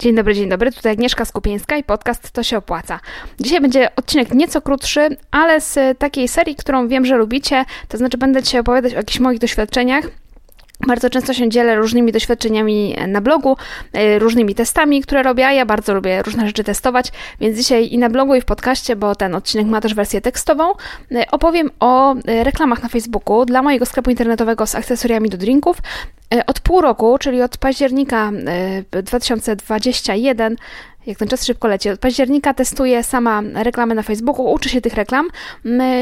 Dzień dobry, dzień dobry. Tutaj Agnieszka Skupieńska i podcast To się opłaca. Dzisiaj będzie odcinek nieco krótszy, ale z takiej serii, którą wiem, że lubicie. To znaczy będę dzisiaj opowiadać o jakichś moich doświadczeniach bardzo często się dzielę różnymi doświadczeniami na blogu, e, różnymi testami, które robię, ja bardzo lubię różne rzeczy testować, więc dzisiaj i na blogu, i w podcaście, bo ten odcinek ma też wersję tekstową, e, opowiem o e, reklamach na Facebooku dla mojego sklepu internetowego z akcesoriami do drinków. Od pół roku, czyli od października 2021 jak ten czas szybko leci. Od października testuję sama reklamy na Facebooku, uczę się tych reklam.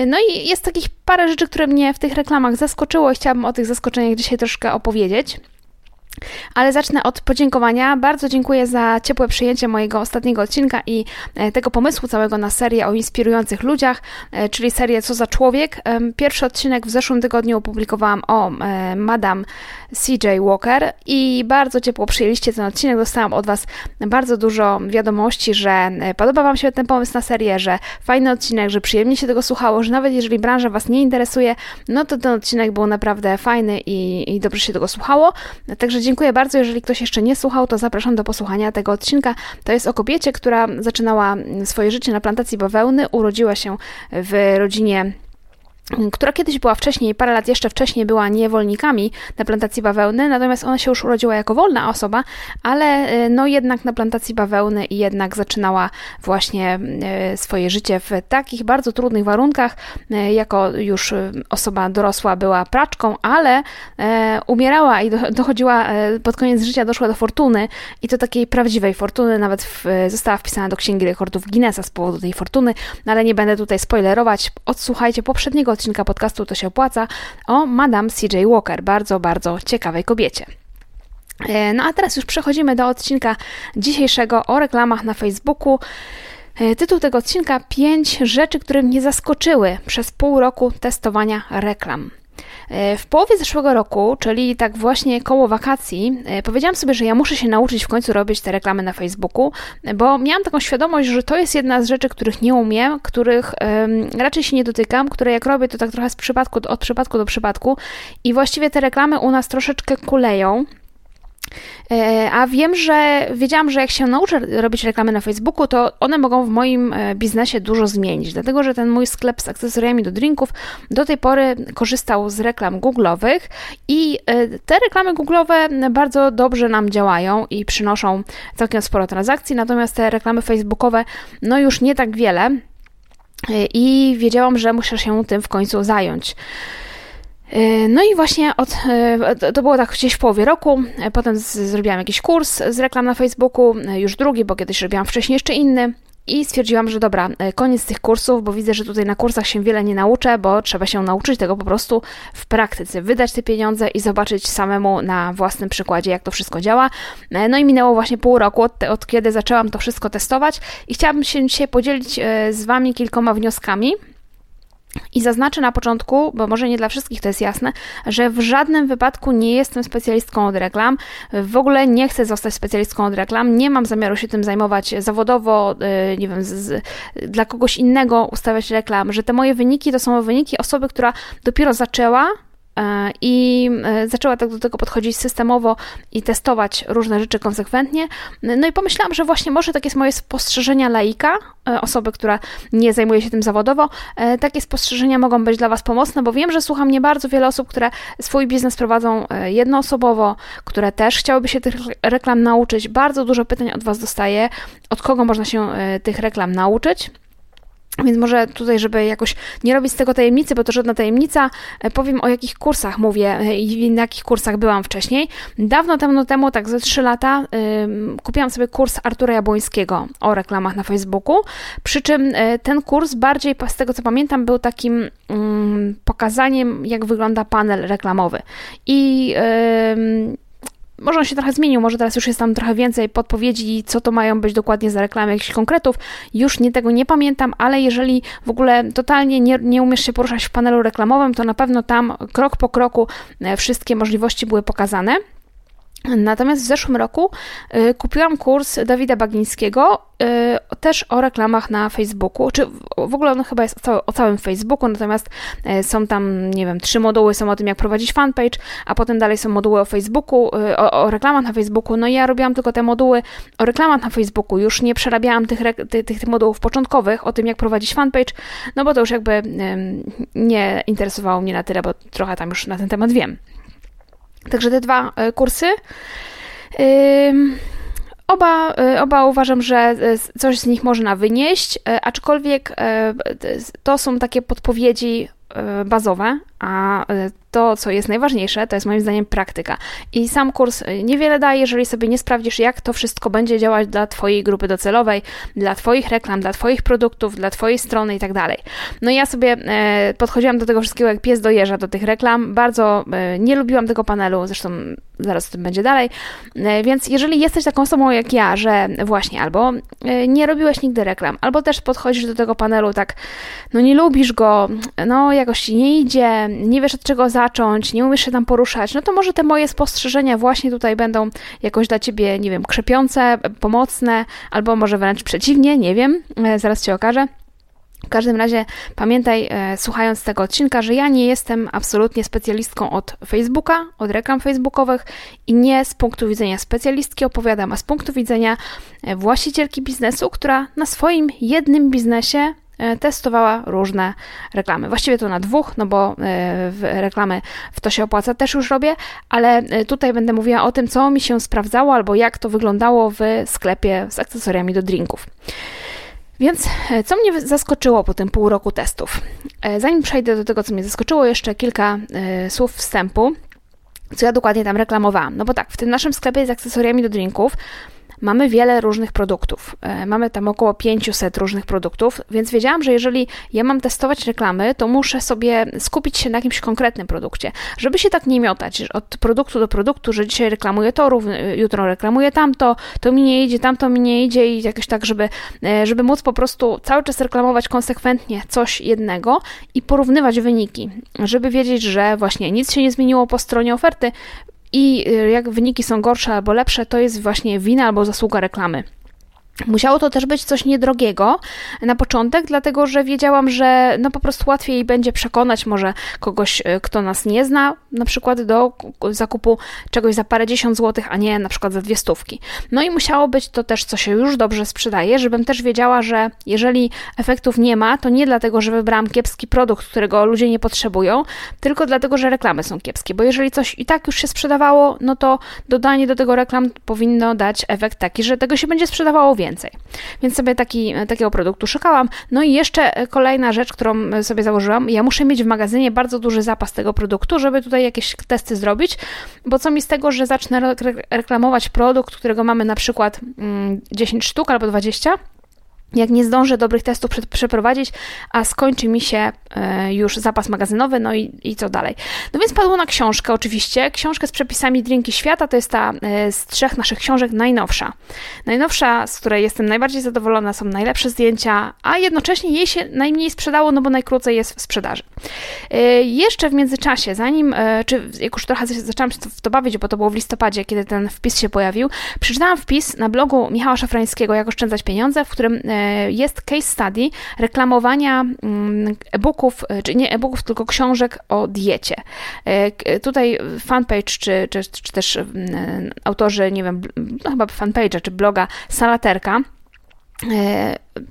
No i jest takich parę rzeczy, które mnie w tych reklamach zaskoczyło i chciałabym o tych zaskoczeniach dzisiaj troszkę opowiedzieć. Ale zacznę od podziękowania. Bardzo dziękuję za ciepłe przyjęcie mojego ostatniego odcinka i e, tego pomysłu całego na serię o inspirujących ludziach, e, czyli serię Co za człowiek. Pierwszy odcinek w zeszłym tygodniu opublikowałam o e, Madame CJ Walker i bardzo ciepło przyjęliście ten odcinek. Dostałam od Was bardzo dużo wiadomości, że podoba Wam się ten pomysł na serię, że fajny odcinek, że przyjemnie się tego słuchało, że nawet jeżeli branża Was nie interesuje, no to ten odcinek był naprawdę fajny i, i dobrze się tego słuchało. Także dziękuję bardzo. Jeżeli ktoś jeszcze nie słuchał, to zapraszam do posłuchania tego odcinka. To jest o kobiecie, która zaczynała swoje życie na plantacji bawełny, urodziła się w rodzinie która kiedyś była wcześniej, parę lat jeszcze wcześniej była niewolnikami na plantacji bawełny, natomiast ona się już urodziła jako wolna osoba, ale e, no jednak na plantacji bawełny i jednak zaczynała właśnie e, swoje życie w takich bardzo trudnych warunkach. E, jako już osoba dorosła była praczką, ale umierała i dochodziła pod koniec życia, doszła do fortuny i to takiej prawdziwej fortuny, nawet w, została wpisana do Księgi Rekordów Guinnessa z powodu tej fortuny, no ale nie będę tutaj spoilerować. Odsłuchajcie poprzedniego odcinka podcastu To się opłaca o Madame CJ Walker, bardzo, bardzo ciekawej kobiecie. E, no a teraz już przechodzimy do odcinka dzisiejszego o reklamach na Facebooku. E, tytuł tego odcinka: 5 rzeczy, które mnie zaskoczyły przez pół roku testowania reklam. E, w połowie zeszłego roku, czyli tak właśnie koło wakacji, e, powiedziałam sobie, że ja muszę się nauczyć w końcu robić te reklamy na Facebooku, bo miałam taką świadomość, że to jest jedna z rzeczy, których nie umiem, których raczej się nie dotykam, które jak robię, to tak trochę z przypadku, od przypadku do przypadku i właściwie te reklamy u nas troszeczkę kuleją. E, a wiem, że wiedziałam, że jak się nauczę robić reklamy na Facebooku, to one mogą w moim e, biznesie dużo zmienić, dlatego że ten mój sklep z akcesoriami do drinków do tej pory korzystał z reklam Google'owych i e, te reklamy Google'owe bardzo dobrze nam działają i przynoszą całkiem sporo transakcji, natomiast te reklamy Facebookowe no już nie tak wiele i wiedziałam, że muszę się tym w końcu zająć. E, no i właśnie od, e, to było tak gdzieś w połowie roku, e, potem zrobiłam jakiś kurs z reklam na Facebooku, już drugi, bo kiedyś robiłam wcześniej jeszcze inny. I stwierdziłam, że dobra, koniec tych kursów, bo widzę, że tutaj na kursach się wiele nie nauczę, bo trzeba się nauczyć tego po prostu w praktyce, wydać te pieniądze i zobaczyć samemu na własnym przykładzie, jak to wszystko działa. No i minęło właśnie pół roku od, od kiedy zaczęłam to wszystko testować i chciałabym się dzisiaj podzielić z Wami kilkoma wnioskami, i zaznaczę na początku, bo może nie dla wszystkich to jest jasne, że w żadnym wypadku nie jestem specjalistką od reklam. W ogóle nie chcę zostać specjalistką od reklam. Nie mam zamiaru się tym zajmować zawodowo, y, nie wiem, z, z, dla kogoś innego ustawiać reklam, że te moje wyniki to są wyniki osoby, która dopiero zaczęła I e, zaczęła tak do tego podchodzić systemowo i testować różne rzeczy konsekwentnie. No i pomyślałam, że właśnie może takie moje spostrzeżenia laika, e, osoby, która nie zajmuje się tym zawodowo, takie spostrzeżenia mogą być dla Was pomocne, bo wiem, że słucha mnie bardzo wiele osób, które swój biznes prowadzą jednoosobowo, które też chciałyby się tych reklam nauczyć. Bardzo dużo pytań od Was dostaję, od kogo można się tych reklam nauczyć. Więc może tutaj, żeby jakoś nie robić z tego tajemnicy, bo to żadna tajemnica, e, powiem o jakich kursach mówię e, i na jakich kursach byłam wcześniej. Dawno temu, temu tak ze 3 lata, kupiłam sobie kurs Artura Jabłońskiego o reklamach na Facebooku, przy czym e, ten kurs bardziej, z tego co pamiętam, był takim pokazaniem, jak wygląda panel reklamowy. I może on się trochę zmienił, może teraz już jest tam trochę więcej podpowiedzi, co to mają być dokładnie za reklamy, jakichś konkretów. Już nie tego nie pamiętam, ale jeżeli w ogóle totalnie nie, nie umiesz się poruszać w panelu reklamowym, to na pewno tam krok po kroku e, wszystkie możliwości były pokazane. Natomiast w zeszłym roku y, kupiłam kurs Dawida Bagińskiego y, też o reklamach na Facebooku, czy w ogóle on chyba jest o, całym Facebooku, natomiast y, są tam, nie wiem, trzy moduły są o tym, jak prowadzić fanpage, a potem dalej są moduły o Facebooku, o, o, reklamach na Facebooku. No i ja robiłam tylko te moduły o reklamach na Facebooku, już nie przerabiałam tych, tych, tych modułów początkowych o tym, jak prowadzić fanpage, no bo to już jakby nie interesowało mnie na tyle, bo trochę tam już na ten temat wiem. Także te dwa e, kursy. Oba, e, oba uważam, że e, coś z nich można wynieść, aczkolwiek to są takie podpowiedzi bazowe, a to, co jest najważniejsze, to jest moim zdaniem praktyka. I sam kurs niewiele daje, jeżeli sobie nie sprawdzisz, jak to wszystko będzie działać dla Twojej grupy docelowej, dla Twoich reklam, dla Twoich produktów, dla Twojej strony i tak dalej. No i ja sobie e, podchodziłam do tego wszystkiego jak pies do jeża, do tych reklam. Bardzo e, nie lubiłam tego panelu, zresztą zaraz o tym będzie dalej. E, więc jeżeli jesteś taką osobą jak ja, że właśnie albo nie robiłeś nigdy reklam, albo też podchodzisz do tego panelu tak, no nie lubisz go, no jakoś ci nie idzie, nie wiesz od czego zacząć, nie umiesz się tam poruszać, no to może te moje spostrzeżenia właśnie tutaj będą jakoś dla ciebie, nie wiem, krzepiące, pomocne, albo może wręcz przeciwnie, nie wiem, e, zaraz ci okażę. W każdym razie pamiętaj, e, słuchając tego odcinka, że ja nie jestem absolutnie specjalistką od Facebooka, od reklam facebookowych i nie z punktu widzenia specjalistki opowiadam, a z punktu widzenia e, właścicielki biznesu, która na swoim jednym biznesie testowała różne reklamy. Właściwie to na dwóch, no bo e, reklamy w to się opłaca też już robię, ale e, tutaj będę mówiła o tym, co mi się sprawdzało albo jak to wyglądało w sklepie z akcesoriami do drinków. Więc co mnie zaskoczyło po tym pół roku testów? Zanim przejdę do tego, co mnie zaskoczyło, jeszcze kilka słów wstępu, co ja dokładnie tam reklamowałam. No bo tak, w tym naszym sklepie z akcesoriami do drinków mamy wiele różnych produktów. E, mamy tam około 500 różnych produktów, więc wiedziałam, że jeżeli ja mam testować reklamy, to muszę sobie skupić się na jakimś konkretnym produkcie, żeby się tak nie miotać od produktu do produktu, że dzisiaj reklamuję to, jutro reklamuję tamto, to mi nie idzie, tamto mi nie idzie i jakoś tak, żeby, e, żeby móc po prostu cały czas reklamować konsekwentnie coś jednego i porównywać wyniki, żeby wiedzieć, że właśnie nic się nie zmieniło po stronie oferty, i y, jak wyniki są gorsze albo lepsze, to jest właśnie wina albo zasługa reklamy. Musiało to też być coś niedrogiego na początek, dlatego że wiedziałam, że no po prostu łatwiej będzie przekonać może kogoś, e, kto nas nie zna, na przykład do zakupu czegoś za parę dziesiąt złotych, a nie na przykład za dwie stówki. No i musiało być to też, co się już dobrze sprzedaje, żebym też wiedziała, że jeżeli efektów nie ma, to nie dlatego, że wybrałam kiepski produkt, którego ludzie nie potrzebują, tylko dlatego, że reklamy są kiepskie, bo jeżeli coś i tak już się sprzedawało, no to dodanie do tego reklam powinno dać efekt taki, że tego się będzie sprzedawało więcej więcej. Więc sobie taki, takiego produktu szukałam. No i jeszcze kolejna rzecz, którą sobie założyłam, ja muszę mieć w magazynie bardzo duży zapas tego produktu, żeby tutaj jakieś testy zrobić, bo co mi z tego, że zacznę reklamować produkt, którego mamy na przykład 10 mm, sztuk albo 20, jak nie zdążę dobrych testów przeprowadzić, a skończy mi się e, już zapas magazynowy, no i, i co dalej. No więc padło na książkę oczywiście, książkę z przepisami Drinki Świata, to jest ta e, z trzech naszych książek najnowsza. Najnowsza, z której jestem najbardziej zadowolona, są najlepsze zdjęcia, a jednocześnie jej się najmniej sprzedało, no bo najkrócej jest w sprzedaży. E, jeszcze w międzyczasie, zanim, czy jak już trochę zaczęłam się w to bawić, bo to było w listopadzie, kiedy ten wpis się pojawił, przeczytałam wpis na blogu Michała Szafrańskiego, jak oszczędzać pieniądze, w którym jest case study reklamowania mm, e-booków, e, czy nie e-booków, tylko książek o diecie. E, tutaj fanpage, czy, czy, czy też mm, autorzy, nie wiem, no chyba fanpage'a, czy bloga Salaterka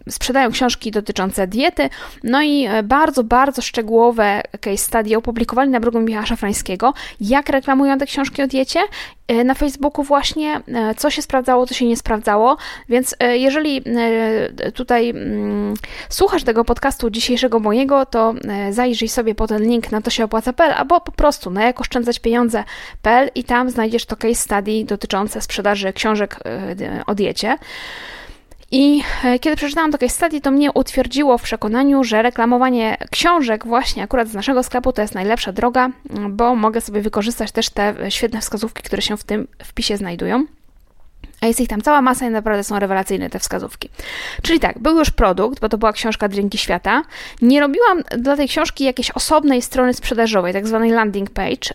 sprzedają książki dotyczące diety, no i e, bardzo, bardzo szczegółowe case study opublikowali na blogu Michała Szafrańskiego, jak reklamują te książki o diecie. E, na Facebooku właśnie, e, co się sprawdzało, co się nie sprawdzało, więc jeżeli tutaj mm, słuchasz tego podcastu dzisiejszego mojego, to zajrzyj sobie po ten link na to się opłaca.pl albo po prostu na jak oszczędzać pieniądze.pl i tam znajdziesz to case study dotyczące sprzedaży książek o diecie. I e, kiedy przeczytałam takie study, to mnie utwierdziło w przekonaniu, że reklamowanie książek właśnie akurat z naszego sklepu to jest najlepsza droga, bo mogę sobie wykorzystać też te świetne wskazówki, które się w tym wpisie znajdują. A jest ich tam cała masa i naprawdę są rewelacyjne te wskazówki. Czyli tak, był już produkt, bo to była książka Drinki Świata. Nie robiłam dla tej książki jakiejś osobnej strony sprzedażowej, tak zwanej landing page,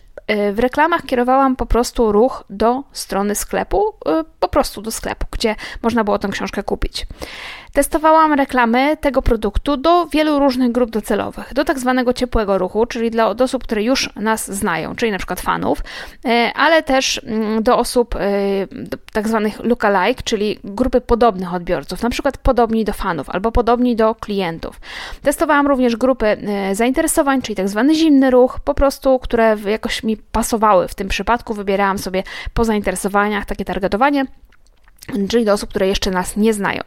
w reklamach kierowałam po prostu ruch do strony sklepu, po prostu do sklepu, gdzie można było tę książkę kupić. Testowałam reklamy tego produktu do wielu różnych grup docelowych. Do tak zwanego ciepłego ruchu, czyli dla osób, które już nas znają, czyli na przykład fanów, e, ale też mm, do osób e, tak zwanych lookalike, czyli grupy podobnych odbiorców, na przykład podobni do fanów albo podobni do klientów. Testowałam również grupy e, zainteresowań, czyli tak zwany zimny ruch, po prostu, które jakoś mi pasowały w tym przypadku. Wybierałam sobie po zainteresowaniach takie targetowanie czyli do osób, które jeszcze nas nie znają.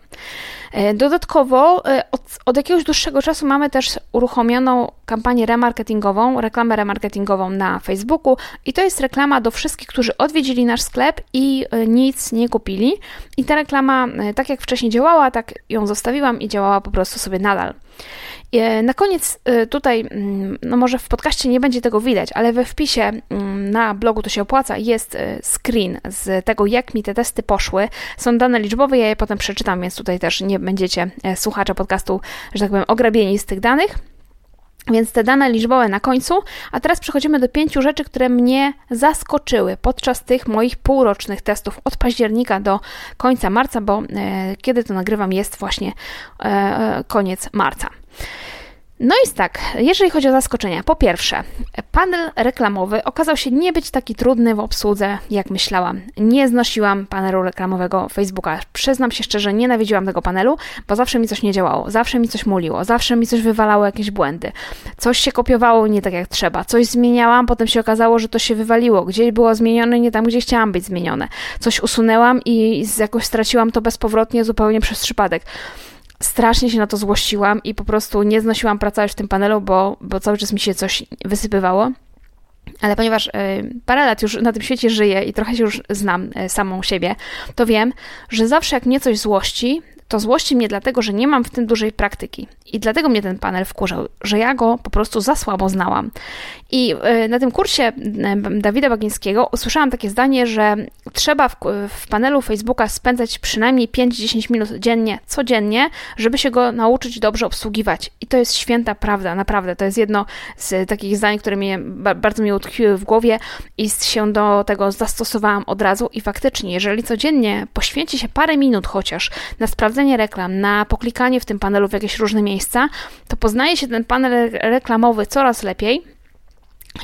E, dodatkowo e, od, od, jakiegoś dłuższego czasu mamy też uruchomioną kampanię remarketingową, reklamę remarketingową na Facebooku i to jest reklama do wszystkich, którzy odwiedzili nasz sklep i e, nic nie kupili. I ta reklama, tak jak wcześniej działała, tak ją zostawiłam i działała po prostu sobie nadal. E, na koniec e, tutaj, mm, no może w podcaście nie będzie tego widać, ale we wpisie mm, na blogu to się opłaca, jest e, screen z tego, jak mi te testy poszły. Są dane liczbowe, ja je potem przeczytam, więc tutaj też nie będziecie słuchacze podcastu, że tak powiem, ograbieni z tych danych. Więc te dane liczbowe na końcu, a teraz przechodzimy do pięciu rzeczy, które mnie zaskoczyły podczas tych moich półrocznych testów od października do końca marca, bo e, kiedy to nagrywam jest właśnie e, koniec marca. No i tak, jeżeli chodzi o zaskoczenia. Po pierwsze, panel reklamowy okazał się nie być taki trudny w obsłudze, jak myślałam. Nie znosiłam panelu reklamowego Facebooka. Przyznam się szczerze, nienawidziłam tego panelu, bo zawsze mi coś nie działało, zawsze mi coś muliło, zawsze mi coś wywalało jakieś błędy. Coś się kopiowało nie tak jak trzeba, coś zmieniałam, potem się okazało, że to się wywaliło. Gdzieś było zmienione nie tam, gdzie chciałam być zmienione. Coś usunęłam i jakoś straciłam to bezpowrotnie zupełnie przez przypadek strasznie się na to złościłam i po prostu nie znosiłam pracować w tym panelu, bo, bo cały czas mi się coś wysypywało. Ale ponieważ y, parę lat już na tym świecie żyję i trochę się już znam y, samą siebie, to wiem, że zawsze jak mnie coś złości, to złości mnie dlatego, że nie mam w tym dużej praktyki. I dlatego mnie ten panel wkurzał, że ja go po prostu za słabo znałam. I e, na tym kursie e, Dawida Bagińskiego usłyszałam takie zdanie, że trzeba w, w panelu Facebooka spędzać przynajmniej 5-10 minut dziennie, codziennie, żeby się go nauczyć dobrze obsługiwać. I to jest święta prawda, naprawdę. To jest jedno z takich zdań, które mnie bardzo mi utkwiły w głowie i się do tego zastosowałam od razu. I faktycznie, jeżeli codziennie poświęci się parę minut chociaż na sprawdzenie reklam, na poklikanie w tym panelu w jakieś różne miejsca, to poznaje się ten panel reklamowy coraz lepiej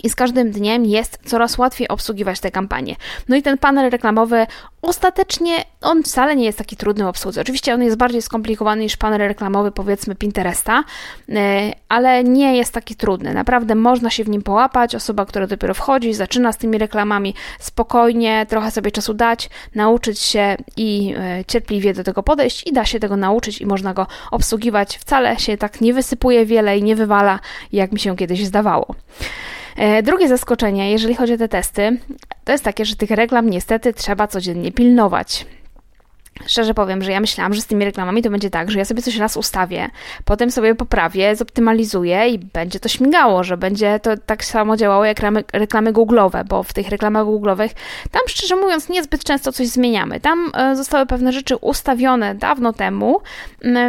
i z każdym dniem jest coraz łatwiej obsługiwać te kampanie. No i ten panel reklamowy ostatecznie on wcale nie jest taki trudny w obsłudze. Oczywiście on jest bardziej skomplikowany niż panel reklamowy powiedzmy Pinteresta, e, ale nie jest taki trudny. Naprawdę można się w nim połapać. Osoba, która dopiero wchodzi, zaczyna z tymi reklamami spokojnie, trochę sobie czasu dać, nauczyć się i e, cierpliwie do tego podejść i da się tego nauczyć i można go obsługiwać. Wcale się tak nie wysypuje wiele i nie wywala, jak mi się kiedyś zdawało. E, drugie zaskoczenie, jeżeli chodzi o te testy, to jest takie, że tych reklam niestety trzeba codziennie pilnować. Szczerze powiem, że ja myślałam, że z tymi reklamami to będzie tak, że ja sobie coś raz ustawię, potem sobie poprawię, zoptymalizuję i będzie to śmigało, że będzie to tak samo działało jak reklamy, reklamy Google'owe, bo w tych reklamach Google'owych tam szczerze mówiąc niezbyt często coś zmieniamy. Tam e, zostały pewne rzeczy ustawione dawno temu,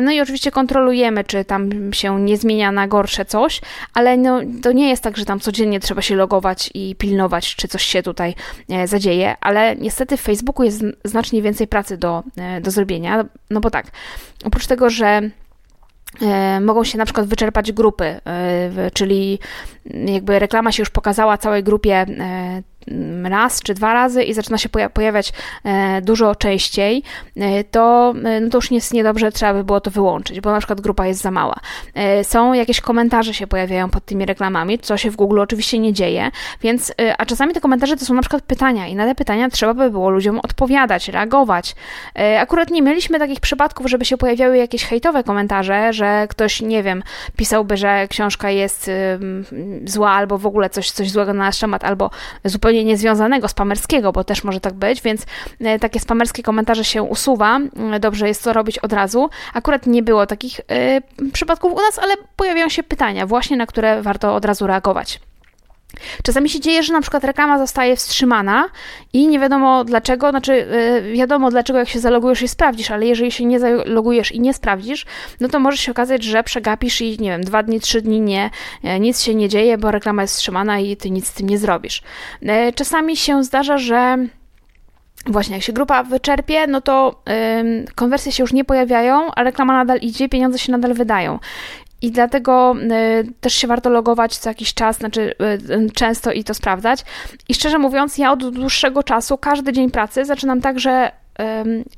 no i oczywiście kontrolujemy, czy tam się nie zmienia na gorsze coś, ale no, to nie jest tak, że tam codziennie trzeba się logować i pilnować, czy coś się tutaj e, zadzieje, ale niestety w Facebooku jest znacznie więcej pracy do E, do zrobienia. No bo tak, oprócz tego, że e, mogą się na przykład wyczerpać grupy, e, czyli jakby reklama się już pokazała całej grupie raz czy dwa razy i zaczyna się pojawiać e, dużo częściej, e, to, e, no to już jest niedobrze, trzeba by było to wyłączyć, bo na przykład grupa jest za mała. Są jakieś komentarze się pojawiają pod tymi reklamami, co się w Google oczywiście nie dzieje, więc, a czasami te komentarze to są na przykład pytania i na te pytania trzeba by było ludziom odpowiadać, reagować. Akurat nie mieliśmy takich przypadków, żeby się pojawiały jakieś hejtowe komentarze, że ktoś, nie wiem, pisałby, że książka jest zła albo w ogóle coś, coś złego na nasz temat, albo zupełnie zupełnie niezwiązanego, spamerskiego, bo też może tak być, więc e, takie spamerskie komentarze się usuwa. E, dobrze jest to robić od razu. Akurat nie było takich y, przypadków u nas, ale pojawiają się pytania właśnie, na które warto od razu reagować. Czasami się dzieje, że na przykład reklama zostaje wstrzymana i nie wiadomo dlaczego, znaczy wiadomo dlaczego jak się zalogujesz i sprawdzisz, ale jeżeli się nie zalogujesz i nie sprawdzisz, no to może się okazać, że przegapisz i nie wiem, dwa dni, trzy dni nie, nic się nie dzieje, bo reklama jest wstrzymana i ty nic z tym nie zrobisz. Czasami się zdarza, że Właśnie, jak się grupa wyczerpie, no to yy, konwersje się już nie pojawiają, a reklama nadal idzie, pieniądze się nadal wydają. I dlatego y, też się warto logować co jakiś czas, znaczy y, często i to sprawdzać. I szczerze mówiąc, ja od dłuższego czasu, każdy dzień pracy zaczynam tak, że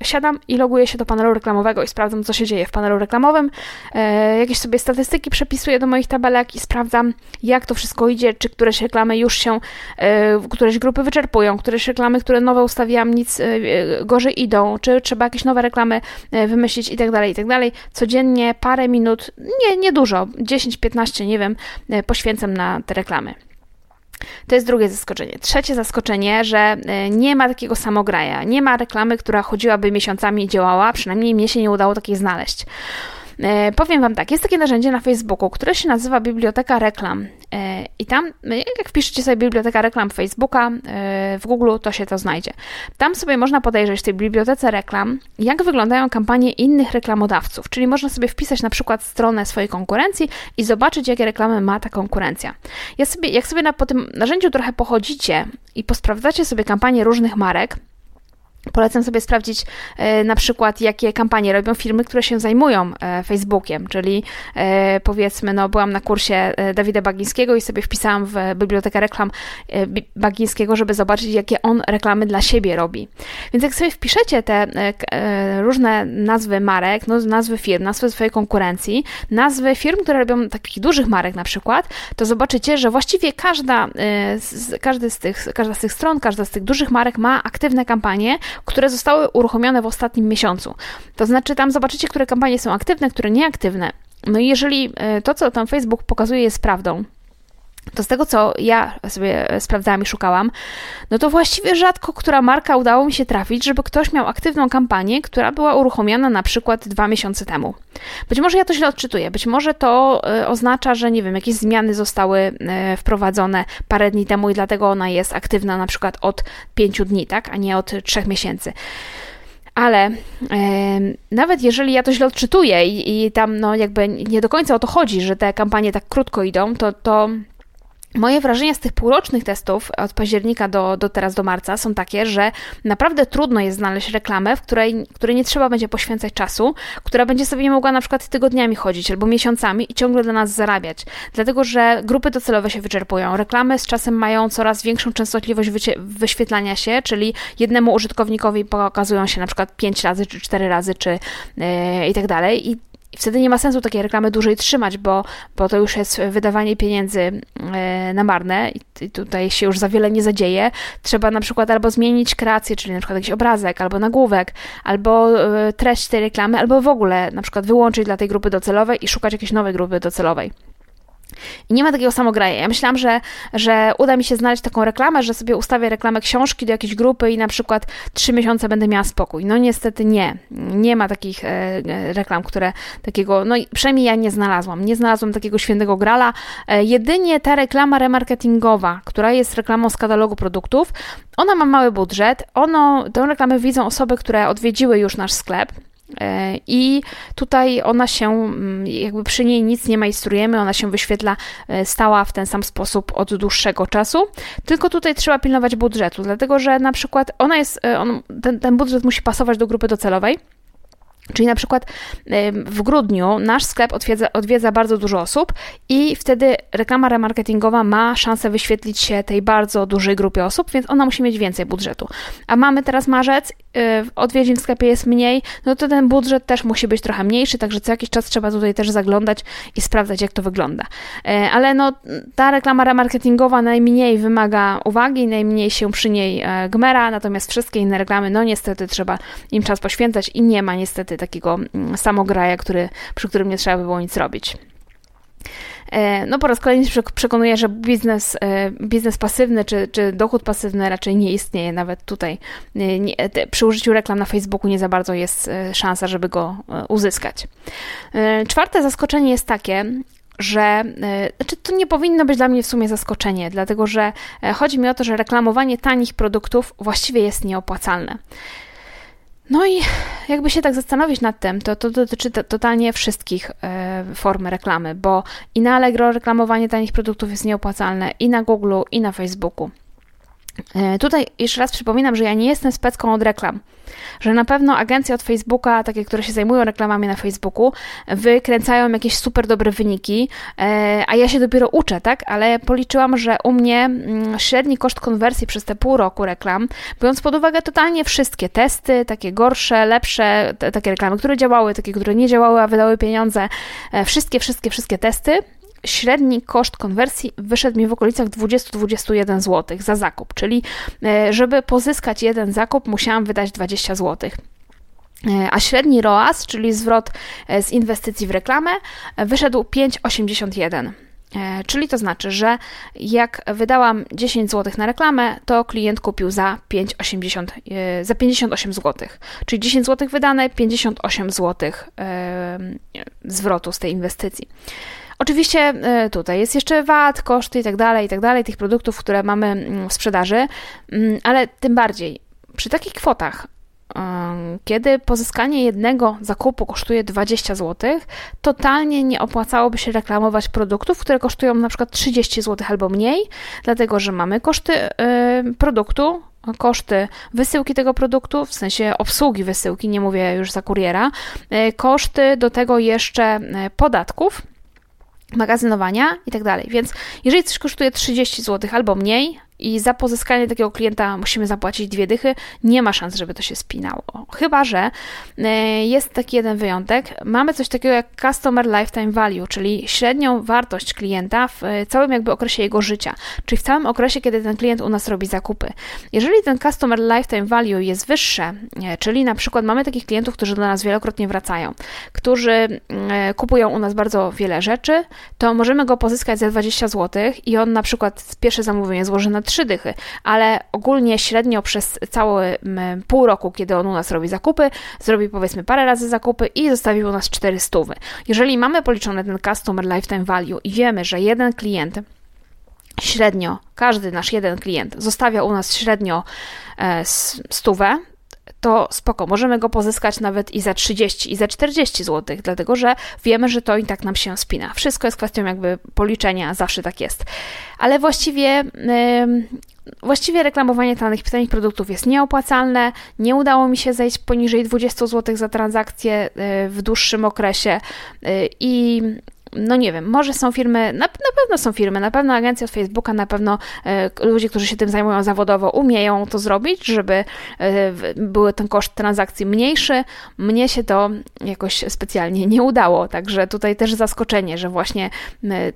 siadam i loguję się do panelu reklamowego i sprawdzam, co się dzieje w panelu reklamowym. E, jakieś sobie statystyki przepisuję do moich tabelek i sprawdzam, jak to wszystko idzie, czy któreś reklamy już się, e, któreś grupy wyczerpują, któreś reklamy, które nowe ustawiłam, nic e, gorzej idą, czy trzeba jakieś nowe reklamy wymyślić i tak dalej, i tak dalej. Codziennie parę minut, nie, nie dużo, 10-15, nie wiem, poświęcam na te reklamy. To jest drugie zaskoczenie. Trzecie zaskoczenie, że e, nie ma takiego samograja, nie ma reklamy, która chodziłaby miesiącami i działała, przynajmniej mnie się nie udało takiej znaleźć. E, powiem Wam tak, jest takie narzędzie na Facebooku, które się nazywa Biblioteka Reklam. E, I tam, e, jak wpiszecie sobie Biblioteka Reklam Facebooka w Google, to się to znajdzie. Tam sobie można podejrzeć w tej bibliotece reklam, jak wyglądają kampanie innych reklamodawców. Czyli można sobie wpisać na przykład stronę swojej konkurencji i zobaczyć, jakie reklamy ma ta konkurencja. Ja sobie, jak sobie na, po tym narzędziu trochę pochodzicie i posprawdzacie sobie kampanie różnych marek, Polecam sobie sprawdzić e, na przykład, jakie kampanie robią firmy, które się zajmują e, Facebookiem, czyli e, powiedzmy, no byłam na kursie Dawida Bagińskiego i sobie wpisałam w bibliotekę reklam Bagińskiego, żeby zobaczyć, jakie on reklamy dla siebie robi. Więc jak sobie wpiszecie te różne nazwy marek, no, nazwy firm, nazwy swojej konkurencji, nazwy firm, które robią takich dużych marek na przykład, to zobaczycie, że właściwie każda, każdy z tych, każda z tych stron, każda z tych dużych marek ma aktywne kampanie, które zostały uruchomione w ostatnim miesiącu. To znaczy, tam zobaczycie, które kampanie są aktywne, które nieaktywne. No i jeżeli e, to, co tam Facebook pokazuje, jest prawdą, to z tego, co ja sobie sprawdzałam i szukałam, no to właściwie rzadko która marka udało mi się trafić, żeby ktoś miał aktywną kampanię, która była uruchomiona na przykład dwa miesiące temu. Być może ja to źle odczytuję, być może to e, oznacza, że nie wiem, jakieś zmiany zostały e, wprowadzone parę dni temu i dlatego ona jest aktywna na przykład od pięciu dni, tak, a nie od trzech miesięcy. Ale e, nawet jeżeli ja to źle odczytuję i, i tam no jakby nie do końca o to chodzi, że te kampanie tak krótko idą, to, to Moje wrażenia z tych półrocznych testów od października do, do teraz, do marca są takie, że naprawdę trudno jest znaleźć reklamę, w której, której nie trzeba będzie poświęcać czasu, która będzie sobie mogła na przykład tygodniami chodzić albo miesiącami i ciągle dla nas zarabiać. Dlatego, że grupy docelowe się wyczerpują. Reklamy z czasem mają coraz większą częstotliwość wyświetlania się, czyli jednemu użytkownikowi pokazują się na przykład 5 razy, czy 4 razy, czy yy, i tak dalej. I i wtedy nie ma sensu takiej reklamy dłużej trzymać, bo, bo to już jest wydawanie pieniędzy e, na marne i tutaj się już za wiele nie zadzieje. Trzeba na przykład albo zmienić kreację, czyli na przykład jakiś obrazek, albo nagłówek, albo e, treść tej reklamy, albo w ogóle na przykład wyłączyć dla tej grupy docelowej i szukać jakiejś nowej grupy docelowej. I nie ma takiego samograja. Ja myślałam, że, że uda mi się znaleźć taką reklamę, że sobie ustawię reklamę książki do jakiejś grupy i na przykład trzy miesiące będę miała spokój. No niestety nie. Nie ma takich e, e reklam, które takiego, no przynajmniej ja nie znalazłam. Nie znalazłam takiego świętego grala. E, jedynie ta reklama remarketingowa, która jest reklamą z katalogu produktów, ona ma mały budżet. Ono, tę reklamę widzą osoby, które odwiedziły już nasz sklep, I tutaj ona się, mm, jakby przy niej nic nie majstrujemy, ona się wyświetla e, stała w ten sam sposób od dłuższego czasu, tylko tutaj trzeba pilnować budżetu, dlatego że na przykład ona jest, e, on, ten, ten budżet musi pasować do grupy docelowej. Czyli na przykład w grudniu nasz sklep odwiedza, odwiedza, bardzo dużo osób i wtedy reklama remarketingowa ma szansę wyświetlić się tej bardzo dużej grupie osób, więc ona musi mieć więcej budżetu. A mamy teraz marzec, odwiedzin w sklepie jest mniej, no to ten budżet też musi być trochę mniejszy, także co jakiś czas trzeba tutaj też zaglądać i sprawdzać, jak to wygląda. E, ale no, ta reklama remarketingowa najmniej wymaga uwagi, najmniej się przy niej e, gmera, natomiast wszystkie inne reklamy, no niestety trzeba im czas poświęcać i nie ma niestety takiego mm, samograja, który, przy którym nie trzeba by było nic robić. E, no po raz kolejny przekonuję, że biznes, e, biznes pasywny czy, czy dochód pasywny raczej nie istnieje. Nawet tutaj nie, przy użyciu reklam na Facebooku nie za bardzo jest e, szansa, żeby go uzyskać. Czwarte zaskoczenie jest takie, że znaczy to nie powinno być dla mnie w sumie zaskoczenie, dlatego że chodzi mi o to, że reklamowanie tanich produktów właściwie jest nieopłacalne. No i jakby się tak zastanowić nad tym, to, to dotyczy to, totalnie wszystkich e, form reklamy, bo i na Allegro reklamowanie tanich produktów jest nieopłacalne, i na Google, i na Facebooku. E, tutaj jeszcze raz przypominam, że ja nie jestem specką od reklam, że na pewno agencje od Facebooka, takie, które się zajmują reklamami na Facebooku, wykręcają jakieś super dobre wyniki, e, a ja się dopiero uczę, tak? Ale policzyłam, że u mnie mm, średni koszt konwersji przez te pół roku reklam, biorąc pod uwagę totalnie wszystkie testy, takie gorsze, lepsze, takie reklamy, które działały, takie, które nie działały, a wydały pieniądze, e, wszystkie, wszystkie, wszystkie testy, średni koszt konwersji wyszedł mi w okolicach 20-21 zł za zakup, czyli e, żeby pozyskać jeden zakup, musiałam wydać 20 zł. E, a średni ROAS, czyli zwrot e, z inwestycji w reklamę, wyszedł 5,81. Czyli to znaczy, że jak wydałam 10 zł na reklamę, to klient kupił za 5,80, za 58 zł. Czyli 10 zł wydane, 58 zł zwrotu z tej inwestycji. Oczywiście e, tutaj jest jeszcze VAT, koszty i tak dalej, i tak tych produktów, które mamy mm, w sprzedaży, mm, ale tym bardziej przy takich kwotach, kiedy pozyskanie jednego zakupu kosztuje 20 zł, totalnie nie opłacałoby się reklamować produktów, które kosztują na przykład 30 zł albo mniej, dlatego że mamy koszty e, produktu, koszty wysyłki tego produktu, w sensie obsługi wysyłki, nie mówię już za kuriera, e, koszty do tego jeszcze podatków magazynowania i tak dalej. Więc jeżeli coś kosztuje 30 zł albo mniej, i za pozyskanie takiego klienta musimy zapłacić dwie dychy, nie ma szans, żeby to się spinało. Chyba, że e, jest taki jeden wyjątek. Mamy coś takiego jak Customer Lifetime Value, czyli średnią wartość klienta w e, całym jakby okresie jego życia, czyli w całym okresie, kiedy ten klient u nas robi zakupy. Jeżeli ten Customer Lifetime Value jest wyższe, e, czyli na przykład mamy takich klientów, którzy do nas wielokrotnie wracają, którzy kupują u nas bardzo wiele rzeczy, to możemy go pozyskać za 20 zł i on na przykład pierwsze zamówienie złoży na trzy dychy, ale ogólnie średnio przez cały pół roku, kiedy on u nas robi zakupy, zrobi powiedzmy parę razy zakupy i zostawi u nas 400. Jeżeli mamy policzony ten customer lifetime value i wiemy, że jeden klient średnio, każdy nasz jeden klient zostawia u nas średnio e, stówę, to spoko, możemy go pozyskać nawet i za 30, i za 40 zł, dlatego że wiemy, że to i tak nam się spina. Wszystko jest kwestią jakby policzenia, zawsze tak jest. Ale właściwie Właściwie reklamowanie danych tanich produktów jest nieopłacalne. Nie udało mi się zejść poniżej 20 zł za transakcję y, w dłuższym okresie y, i no nie wiem, może są firmy, na, na pewno są firmy, na pewno agencja od Facebooka, na pewno e, ludzie, którzy się tym zajmują zawodowo, umieją to zrobić, żeby e, był ten koszt transakcji mniejszy. Mnie się to jakoś specjalnie nie udało, także tutaj też zaskoczenie, że właśnie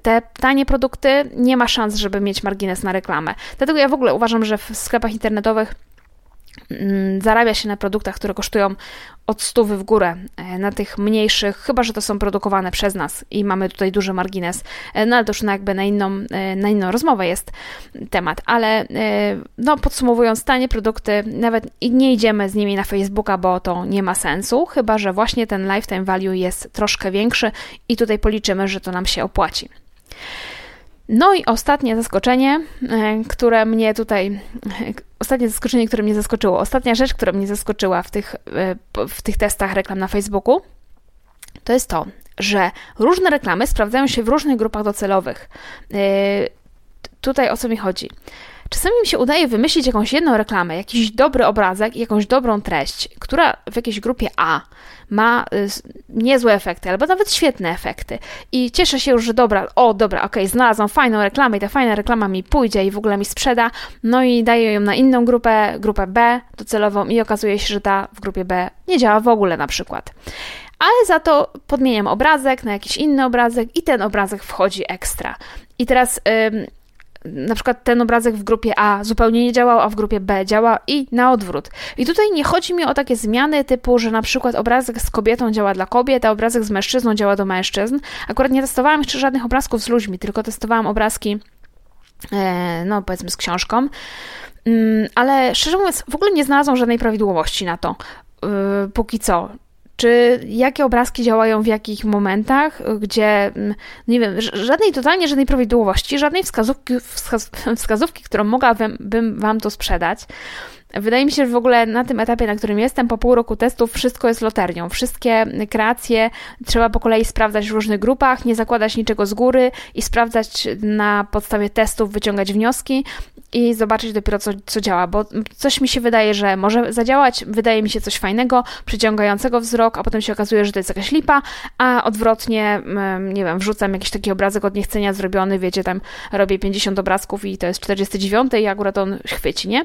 te tanie produkty nie ma szans, żeby mieć margines na reklamę. Dlatego ja w ogóle uważam, że w sklepach internetowych zarabia się na produktach, które kosztują od stówy w górę, e, na tych mniejszych, chyba że to są produkowane przez nas i mamy tutaj duży margines, e, no ale to już jakby na inną, e, na inną rozmowę jest temat, ale no podsumowując, tanie produkty, nawet nie idziemy z nimi na Facebooka, bo to nie ma sensu, chyba że właśnie ten lifetime value jest troszkę większy i tutaj policzymy, że to nam się opłaci. No i ostatnie zaskoczenie, które mnie tutaj, ostatnie zaskoczenie, które mnie zaskoczyło, ostatnia rzecz, która mnie zaskoczyła w tych, e, w tych testach reklam na Facebooku, to jest to, że różne reklamy sprawdzają się w różnych grupach docelowych. Tutaj o co mi chodzi? Czasami mi się udaje wymyślić jakąś jedną reklamę, jakiś dobry obrazek jakąś dobrą treść, która w jakiejś grupie A ma y, niezłe efekty, albo nawet świetne efekty. I cieszę się już, że dobra, o dobra, okej, okay, znalazłam fajną reklamę i ta fajna reklama mi pójdzie i w ogóle mi sprzeda, no i daję ją na inną grupę, grupę B docelową i okazuje się, że ta w grupie B nie działa w ogóle na przykład ale za to podmieniam obrazek na jakiś inny obrazek i ten obrazek wchodzi ekstra. I teraz na przykład ten obrazek w grupie A zupełnie nie działał, a w grupie B działa i na odwrót. I tutaj nie chodzi mi o takie zmiany typu, że na przykład obrazek z kobietą działa dla kobiet, a obrazek z mężczyzną działa do mężczyzn. Akurat nie testowałam jeszcze żadnych obrazków z ludźmi, tylko testowałam obrazki, e, no powiedzmy z książką. Mm, ale szczerze mówiąc, w ogóle nie znalazłam żadnej prawidłowości na to. E, póki co czy jakie obrazki działają w jakich momentach, gdzie, mm, nie wiem, żadnej totalnie, żadnej prawidłowości, żadnej wskazówki, wskazówki którą mogłabym Wam to sprzedać. Wydaje mi się, że w ogóle na tym etapie, na którym jestem, po pół roku testów, wszystko jest loterią. Wszystkie kreacje trzeba po kolei sprawdzać w różnych grupach, nie zakładać niczego z góry i sprawdzać na podstawie testów, wyciągać wnioski i zobaczyć dopiero, co, co działa, bo coś mi się wydaje, że może zadziałać, wydaje mi się coś fajnego, przyciągającego wzrok, a potem się okazuje, że to jest jakaś lipa, a odwrotnie, nie wiem, wrzucam jakiś taki obrazek od niechcenia zrobiony, wiecie, tam robię 50 obrazków i to jest 49 i akurat on chwyci, nie?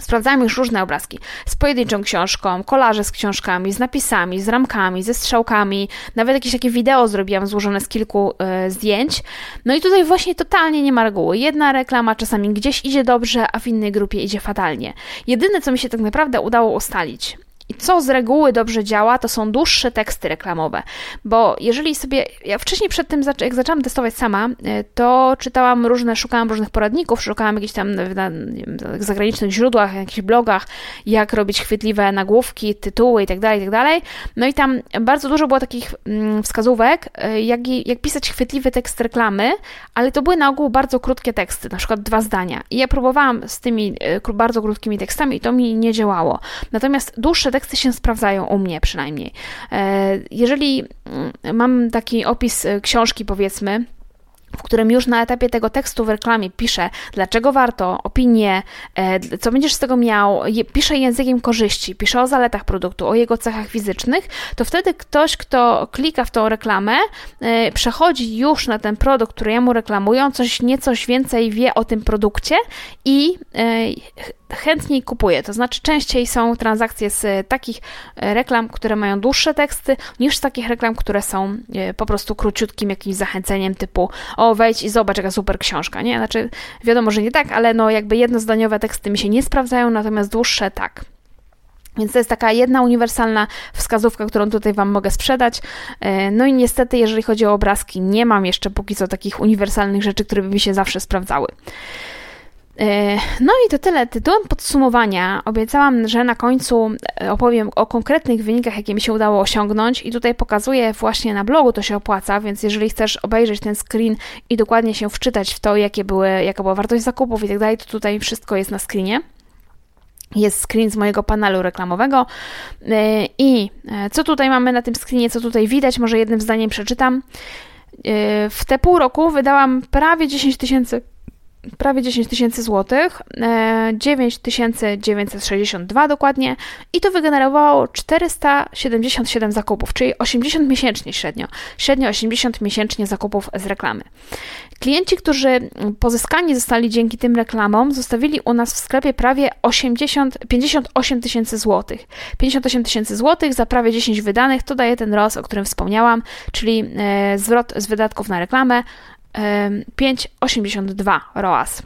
Sprawdzałem już różne obrazki z pojedynczą książką, kolaże z książkami, z napisami, z ramkami, ze strzałkami, nawet jakieś takie wideo zrobiłam złożone z kilku y, zdjęć. No i tutaj właśnie totalnie nie ma reguły. Jedna reklama czasami gdzieś idzie dobrze, a w innej grupie idzie fatalnie. Jedyne, co mi się tak naprawdę udało ustalić, i co z reguły dobrze działa, to są dłuższe teksty reklamowe, bo jeżeli sobie, ja wcześniej przed tym, jak zaczęłam testować sama, y, to czytałam różne, szukałam różnych poradników, szukałam jakichś tam na zagranicznych źródłach, jakichś blogach, jak robić chwytliwe nagłówki, tytuły itd., tak itd. Tak no i tam bardzo dużo było takich mm, wskazówek, y, jak, jak pisać chwytliwy tekst reklamy, ale to były na ogół bardzo krótkie teksty, na przykład dwa zdania. I ja próbowałam z tymi y, bardzo krótkimi tekstami i to mi nie działało. Natomiast dłuższe teksty się sprawdzają u mnie przynajmniej. E, jeżeli mm, mam taki opis e, książki, powiedzmy, w którym już na etapie tego tekstu w reklamie pisze, dlaczego warto, opinie, e, co będziesz z tego miał, pisze językiem korzyści, pisze o zaletach produktu, o jego cechach fizycznych, to wtedy ktoś, kto klika w tą reklamę, przechodzi już na ten produkt, który ja mu reklamuję, coś niecoś więcej wie o tym produkcie i chętniej kupuję. To znaczy, częściej są transakcje z takich e, reklam, które mają dłuższe teksty, niż z takich reklam, które są e, po prostu króciutkim jakimś zachęceniem typu o wejdź i zobacz jaka super książka, nie? Znaczy, wiadomo, że nie tak, ale no jakby jednozdaniowe teksty mi się nie sprawdzają, natomiast dłuższe tak. Więc to jest taka jedna uniwersalna wskazówka, którą tutaj Wam mogę sprzedać. E, no i niestety, jeżeli chodzi o obrazki, nie mam jeszcze póki co takich uniwersalnych rzeczy, które by mi się zawsze sprawdzały. E, no i to tyle. Tytułem podsumowania obiecałam, że na końcu e, opowiem o konkretnych wynikach, jakie mi się udało osiągnąć i tutaj pokazuję właśnie na blogu, to się opłaca, więc jeżeli chcesz obejrzeć ten screen i dokładnie się wczytać w to, jakie były, jaka była wartość zakupów i tak dalej, to tutaj wszystko jest na screenie. Jest screen z mojego panelu reklamowego. E, I co tutaj mamy na tym screenie, co tutaj widać, może jednym zdaniem przeczytam. W te pół roku wydałam prawie 10 tysięcy prawie 10 tysięcy złotych, 9962 e, dokładnie i to wygenerowało 477 zakupów, czyli 80 miesięcznie średnio. Średnio 80 miesięcznie zakupów z reklamy. Klienci, którzy pozyskani zostali dzięki tym reklamom, zostawili u nas w sklepie prawie 80, 58 tysięcy złotych. 58 tysięcy złotych za prawie 10 wydanych to daje ten ROS, o którym wspomniałam, czyli e, zwrot z wydatków na reklamę 5,82 ROAS.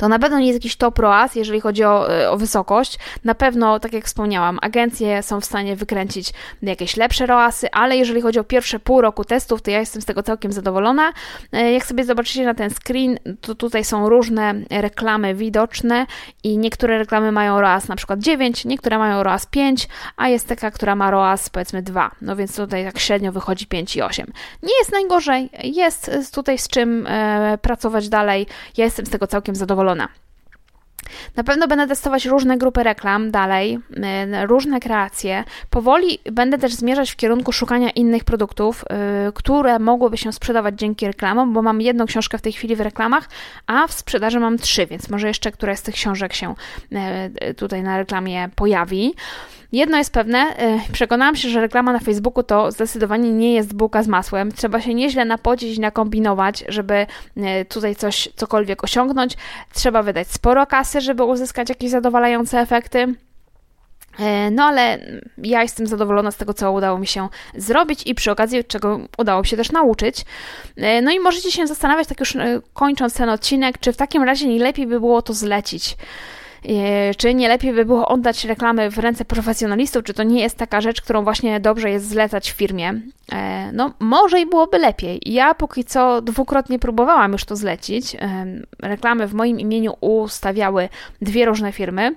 To na pewno nie jest jakiś top ROAS, jeżeli chodzi o, e, o, wysokość. Na pewno, tak jak wspomniałam, agencje są w stanie wykręcić jakieś lepsze ROASy, ale jeżeli chodzi o pierwsze pół roku testów, to ja jestem z tego całkiem zadowolona. E, jak sobie zobaczycie na ten screen, to tutaj są różne reklamy widoczne i niektóre reklamy mają ROAS na przykład 9, niektóre mają ROAS 5, a jest taka, która ma ROAS powiedzmy 2. No więc tutaj tak średnio wychodzi 5 i 8. Nie jest najgorzej, jest tutaj z czym e, pracować dalej. Ja jestem z tego całkiem zadowolona zadowolona. Na pewno będę testować różne grupy reklam dalej, y, różne kreacje. Powoli będę też zmierzać w kierunku szukania innych produktów, y, które mogłyby się sprzedawać dzięki reklamom, bo mam jedną książkę w tej chwili w reklamach, a w sprzedaży mam trzy, więc może jeszcze któraś z tych książek się y, tutaj na reklamie pojawi. Jedno jest pewne, e, przekonałam się, że reklama na Facebooku to zdecydowanie nie jest bułka z masłem. Trzeba się nieźle napodzić nakombinować, żeby e, tutaj coś, cokolwiek osiągnąć. Trzeba wydać sporo kasy, żeby uzyskać jakieś zadowalające efekty. E, no ale ja jestem zadowolona z tego, co udało mi się zrobić i przy okazji, czego udało mi się też nauczyć. No i możecie się zastanawiać, tak już kończąc ten odcinek, czy w takim razie nie lepiej by było to zlecić. E, czy nie lepiej by było oddać reklamy w ręce profesjonalistów? Czy to nie jest taka rzecz, którą właśnie dobrze jest zlecać w firmie? E, no, może i byłoby lepiej. Ja póki co dwukrotnie próbowałam już to zlecić. E, reklamy w moim imieniu ustawiały dwie różne firmy.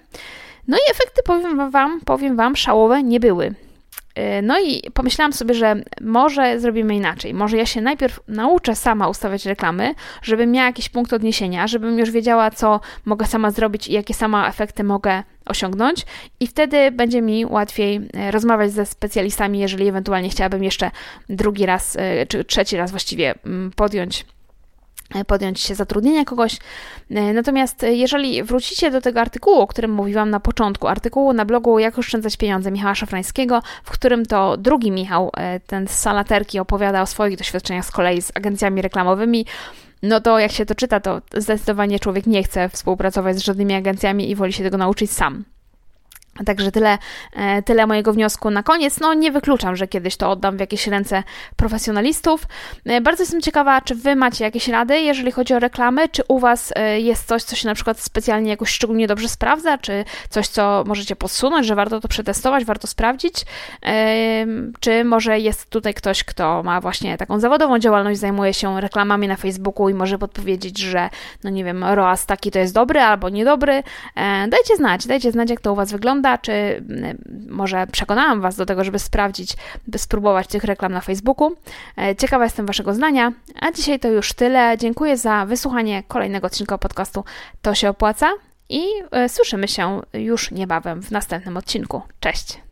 No i efekty, powiem Wam, powiem wam szałowe nie były. Y, no i pomyślałam sobie, że może zrobimy inaczej. Może ja się najpierw nauczę sama ustawiać reklamy, żebym miała jakiś punkt odniesienia, żebym już wiedziała, co mogę sama zrobić i jakie sama efekty mogę osiągnąć, i wtedy będzie mi łatwiej y, rozmawiać ze specjalistami, jeżeli ewentualnie chciałabym jeszcze drugi raz, y, czy trzeci raz właściwie mm, podjąć podjąć się zatrudnienia kogoś. E, natomiast e, jeżeli wrócicie do tego artykułu, o którym mówiłam na początku, artykułu na blogu Jak oszczędzać pieniądze Michała Szafrańskiego, w którym to drugi Michał, e, ten z Salaterki, opowiada o swoich doświadczeniach z kolei z agencjami reklamowymi, no to jak się to czyta, to zdecydowanie człowiek nie chce współpracować z żadnymi agencjami i woli się tego nauczyć sam. Także tyle, e, tyle mojego wniosku na koniec. No, nie wykluczam, że kiedyś to oddam w jakieś ręce profesjonalistów. E, bardzo jestem ciekawa, czy Wy macie jakieś rady, jeżeli chodzi o reklamy, czy u Was e, jest coś, co się na przykład specjalnie jakoś szczególnie dobrze sprawdza, czy coś, co możecie podsunąć, że warto to przetestować, warto sprawdzić, czy może jest tutaj ktoś, kto ma właśnie taką zawodową działalność, zajmuje się reklamami na Facebooku i może podpowiedzieć, że, no nie wiem, ROAS taki to jest dobry albo niedobry. Dajcie znać, dajcie znać, jak to u Was wygląda wygląda, czy mm, może przekonałam Was do tego, żeby sprawdzić, by spróbować tych reklam na Facebooku. E, ciekawa jestem Waszego zdania, a dzisiaj to już tyle. Dziękuję za wysłuchanie kolejnego odcinka podcastu To się opłaca i e, słyszymy się już niebawem w następnym odcinku. Cześć!